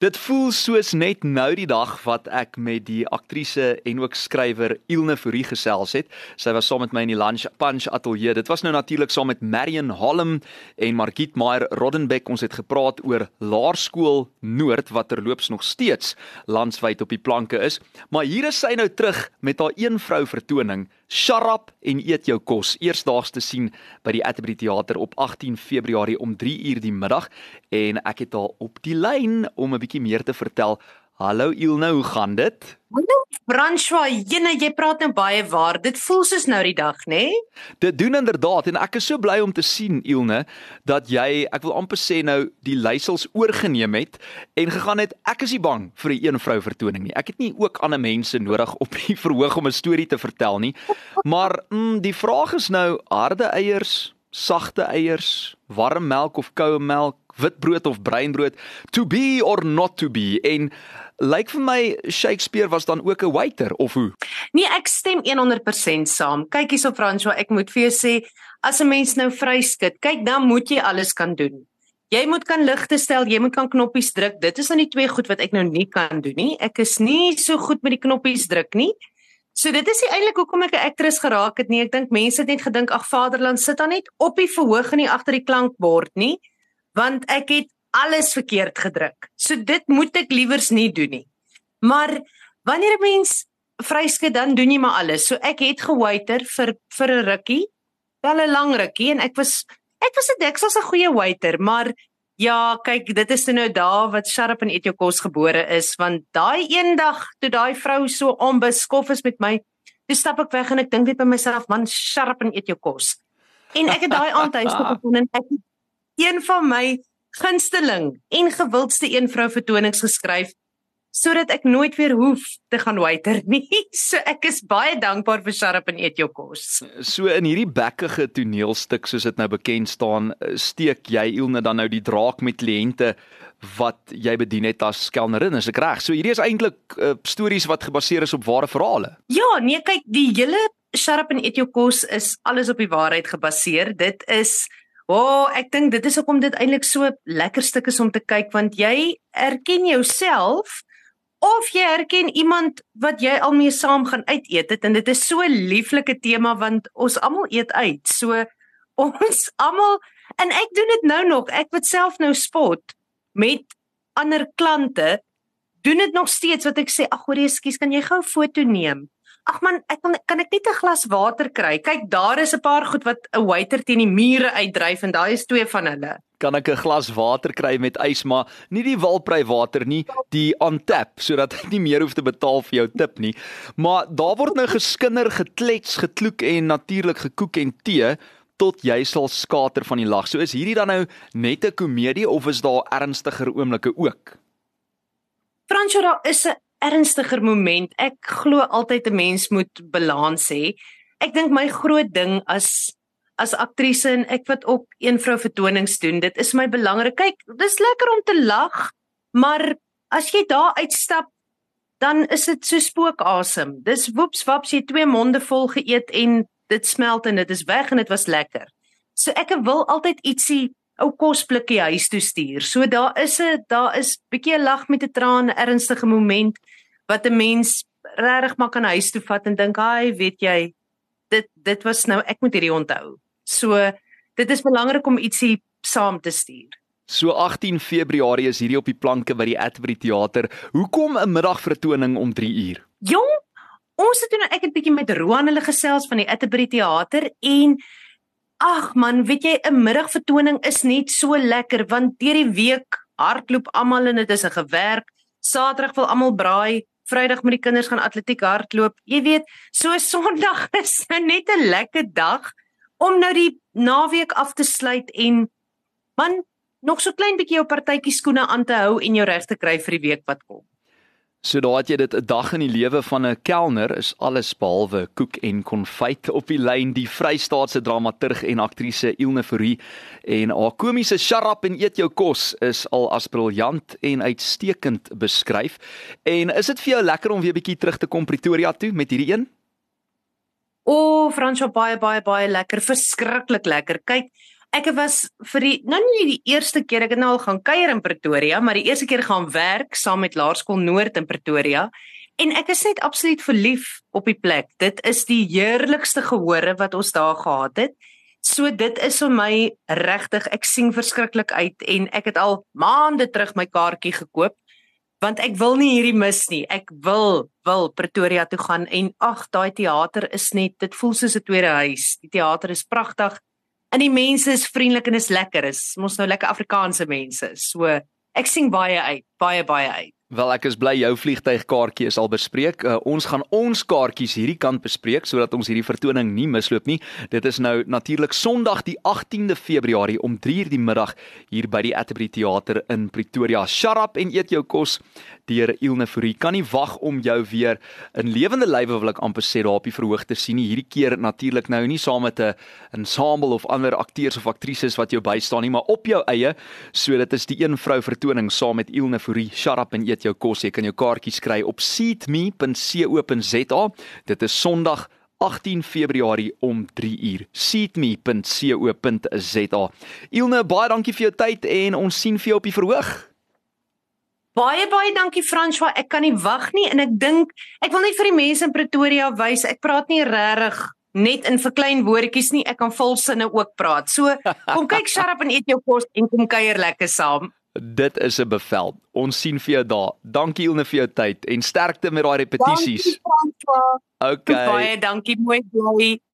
Dit voel soos net nou die dag wat ek met die aktrise en ook skrywer Ilne Fourie gesels het. Sy was saam met my in die Lunch Punch Atelier. Dit was nou natuurlik saam met Marion Holm en Margit Meyer Roddenbeck. Ons het gepraat oor Laerskool Noord wat terloops nog steeds landwyd op die planke is. Maar hier is sy nou terug met haar een vrou vertoning Sharap en eet jou kos. Eersdaags te sien by die Atterbury Theater op 18 Februarie om 3 uur die middag en ek het haar op die lyn om 'n bietjie meer te vertel. Hallo Ilne, hoe gaan dit? Hallo François, jene, jy praat nou baie waar. Dit voel soos nou die dag, nê? Nee? Dit doen inderdaad en ek is so bly om te sien Ilne dat jy, ek wil amper sê nou die leiersels oorgeneem het en gegaan het. Ek is nie bang vir 'n een vrou vertoning nie. Ek het nie ook ander mense nodig op die verhoog om 'n storie te vertel nie. Maar mm, die vraag is nou harde eiers, sagte eiers, warm melk of koue melk, witbrood of breinbrood, to be or not to be en lyk vir my Shakespeare was dan ook 'n waiter of hoe? Nee, ek stem 100% saam. Kyk hierso François, ek moet vir jou sê as 'n mens nou vryskit, kyk dan moet jy alles kan doen. Jy moet kan ligte stel, jy moet kan knoppies druk. Dit is dan die twee goed wat ek nou nie kan doen nie. Ek is nie so goed met die knoppies druk nie. So dit is eintlik hoekom ek 'n aktris geraak het nie. Ek dink mense het net gedink ag Vaderland sit dan net op die verhoog en nie agter die klankbord nie, want ek het alles verkeerd gedruk. So dit moet ek liewers nie doen nie. Maar wanneer 'n mens vryskut dan doen jy maar alles. So ek het gewaiter vir vir 'n rukkie, wel 'n lang rukkie en ek was ek was 'n dikwels 'n goeie waiter, maar ja, kyk, dit is nou daar wat Sharp en Etiokos gebore is, want daai eendag toe daai vrou so onbeskof is met my, toe stap ek weg en ek dink net by myself, man, Sharp en Etiokos. En ek het daai aand huis toe gekom en ek een van my gunsteling en gewildste een vrou vertonings geskryf sodat ek nooit weer hoef te gaan waiter nie. So ek is baie dankbaar vir Sharp en eet jou kos. So in hierdie bekkige toneelstuk soos dit nou bekend staan, steek jy Ilne dan nou die draak met kliënte wat jy bedien het as kelnerin, is ek reg? So hierdie is eintlik uh, stories wat gebaseer is op ware verhale. Ja, nee, kyk, die hele Sharp en eet jou kos is alles op die waarheid gebaseer. Dit is O, oh, ek dink dit is hoekom dit eintlik so lekker stuk is om te kyk want jy erken jouself of jy erken iemand wat jy al mee saam gaan uit eet het en dit is so 'n lieflike tema want ons almal eet uit. So ons almal en ek doen dit nou nog. Ek wat self nou spot met ander klante doen dit nog steeds wat ek sê ag hoor ekskuus kan jy gou 'n foto neem? Ag man, ek kan kan ek net 'n glas water kry? Kyk, daar is 'n paar goed wat 'n waiter teen die mure uitdryf en daai is twee van hulle. Kan ek 'n glas water kry met ys, maar nie die Walprey water nie, die on tap sodat ek nie meer hoef te betaal vir jou tip nie. Maar daar word nou geskinder, geklets, gekloek en natuurlik gekook en tee tot jy sal skater van die lag. So is hierdie dan nou net 'n komedie of is daar ernstiger oomblikke ook? Fransjo, daar is 'n ernstiger moment. Ek glo altyd 'n mens moet balans hê. Ek dink my groot ding as as aktrise en ek wat ook een vrou vertonings doen, dit is my belangrik. Kyk, dis lekker om te lag, maar as jy daar uitstap, dan is dit so spookasem. Dis woeps waps jy twee monde vol geëet en dit smelt en dit is weg en dit was lekker. So ek wil altyd ietsie ou kosblikkie huis toe stuur. So daar is 'n daar is bietjie 'n lag met 'n traan, 'n ernstige moment wat 'n mens regtig maar kan huis toe vat en dink, "Haai, weet jy, dit dit was nou ek moet hierdie onthou." So dit is belangrik om ietsie saam te stuur. So 18 Februarie is hierdie op die planke by die Atterbury Theater. Hoekom 'n middagvertoning om 3 uur? Jong, ons het nou ek het bietjie met Roan hulle gesels van die Atterbury Theater en Ag man, weet jy 'n middagvertoning is net so lekker want deur die week hardloop almal en dit is 'n gewerk. Saterdag wil almal braai, Vrydag moet die kinders gaan atletiek hardloop. Jy weet, so Sondag is nou net 'n lekker dag om nou die naweek af te sluit en man nog so klein bietjie jou partytjie skoene aan te hou en jou reg te kry vir die week wat kom. So daat jy dit 'n dag in die lewe van 'n kelner is alles behalwe koek en konfyt op die lyn die Vrystaatse dramaturg en aktrise Ilne Fourie en haar komiese Sharap en eet jou kos is al as briljant en uitstekend beskryf. En is dit vir jou lekker om weer bietjie terug te kom Pretoria toe met hierdie een? O, oh, Fransjo baie baie baie lekker, verskriklik lekker. Kyk, Ek was vir die nou nie die eerste keer ek het nou al gaan kuier in Pretoria, maar die eerste keer gaan werk saam met Laerskool Noord in Pretoria en ek is net absoluut verlief op die plek. Dit is die heerlikste gehore wat ons daar gehad het. So dit is vir my regtig ek sien verskriklik uit en ek het al maande terug my kaartjie gekoop want ek wil nie hierdie mis nie. Ek wil wil Pretoria toe gaan en ag daai teater is net dit voel soos 'n tweede huis. Die teater is pragtig en die mense is vriendelik en is lekker. Is mos nou lekker Afrikaanse mense. So ek sien baie uit, baie baie uit. Wel ek is bly jou vliegtuigkaartjie is al bespreek. Uh, ons gaan ons kaartjies hierdie kant bespreek sodat ons hierdie vertoning nie misloop nie. Dit is nou natuurlik Sondag die 18de Februarie om 3:00 die middag hier by die Atterbury Theater in Pretoria. Shut up en eet jou kos deur Ilne Fourie. Kan nie wag om jou weer in lewende lywe wil ek amper sê daar op die verhoog te sien nie. Hierdie keer natuurlik nou nie saam met 'n ensemble of ander akteurs of aktrises wat jou bystaan nie, maar op jou eie. So dit is die een vrou vertoning saam met Ilne Fourie. Shut up en eet met jou kos. Jy kan jou kaartjies kry op seatme.co.za. Dit is Sondag 18 Februarie om 3 uur. seatme.co.za. Ilne, baie dankie vir jou tyd en ons sien vir jou op die verhoog. Baie baie dankie François. Ek kan nie wag nie en ek dink ek wil net vir die mense in Pretoria wys ek praat nie regtig net in verklein woordjies nie. Ek kan volsinne ook praat. So kom kyk sharp en eet jou kos en kom kuier lekker saam. Dit is 'n bevel. Ons sien vir jou daar. Dankie Ilne vir jou tyd en sterkte met daai repetisies. Dankie François. Okay. Baie dankie mooi bly.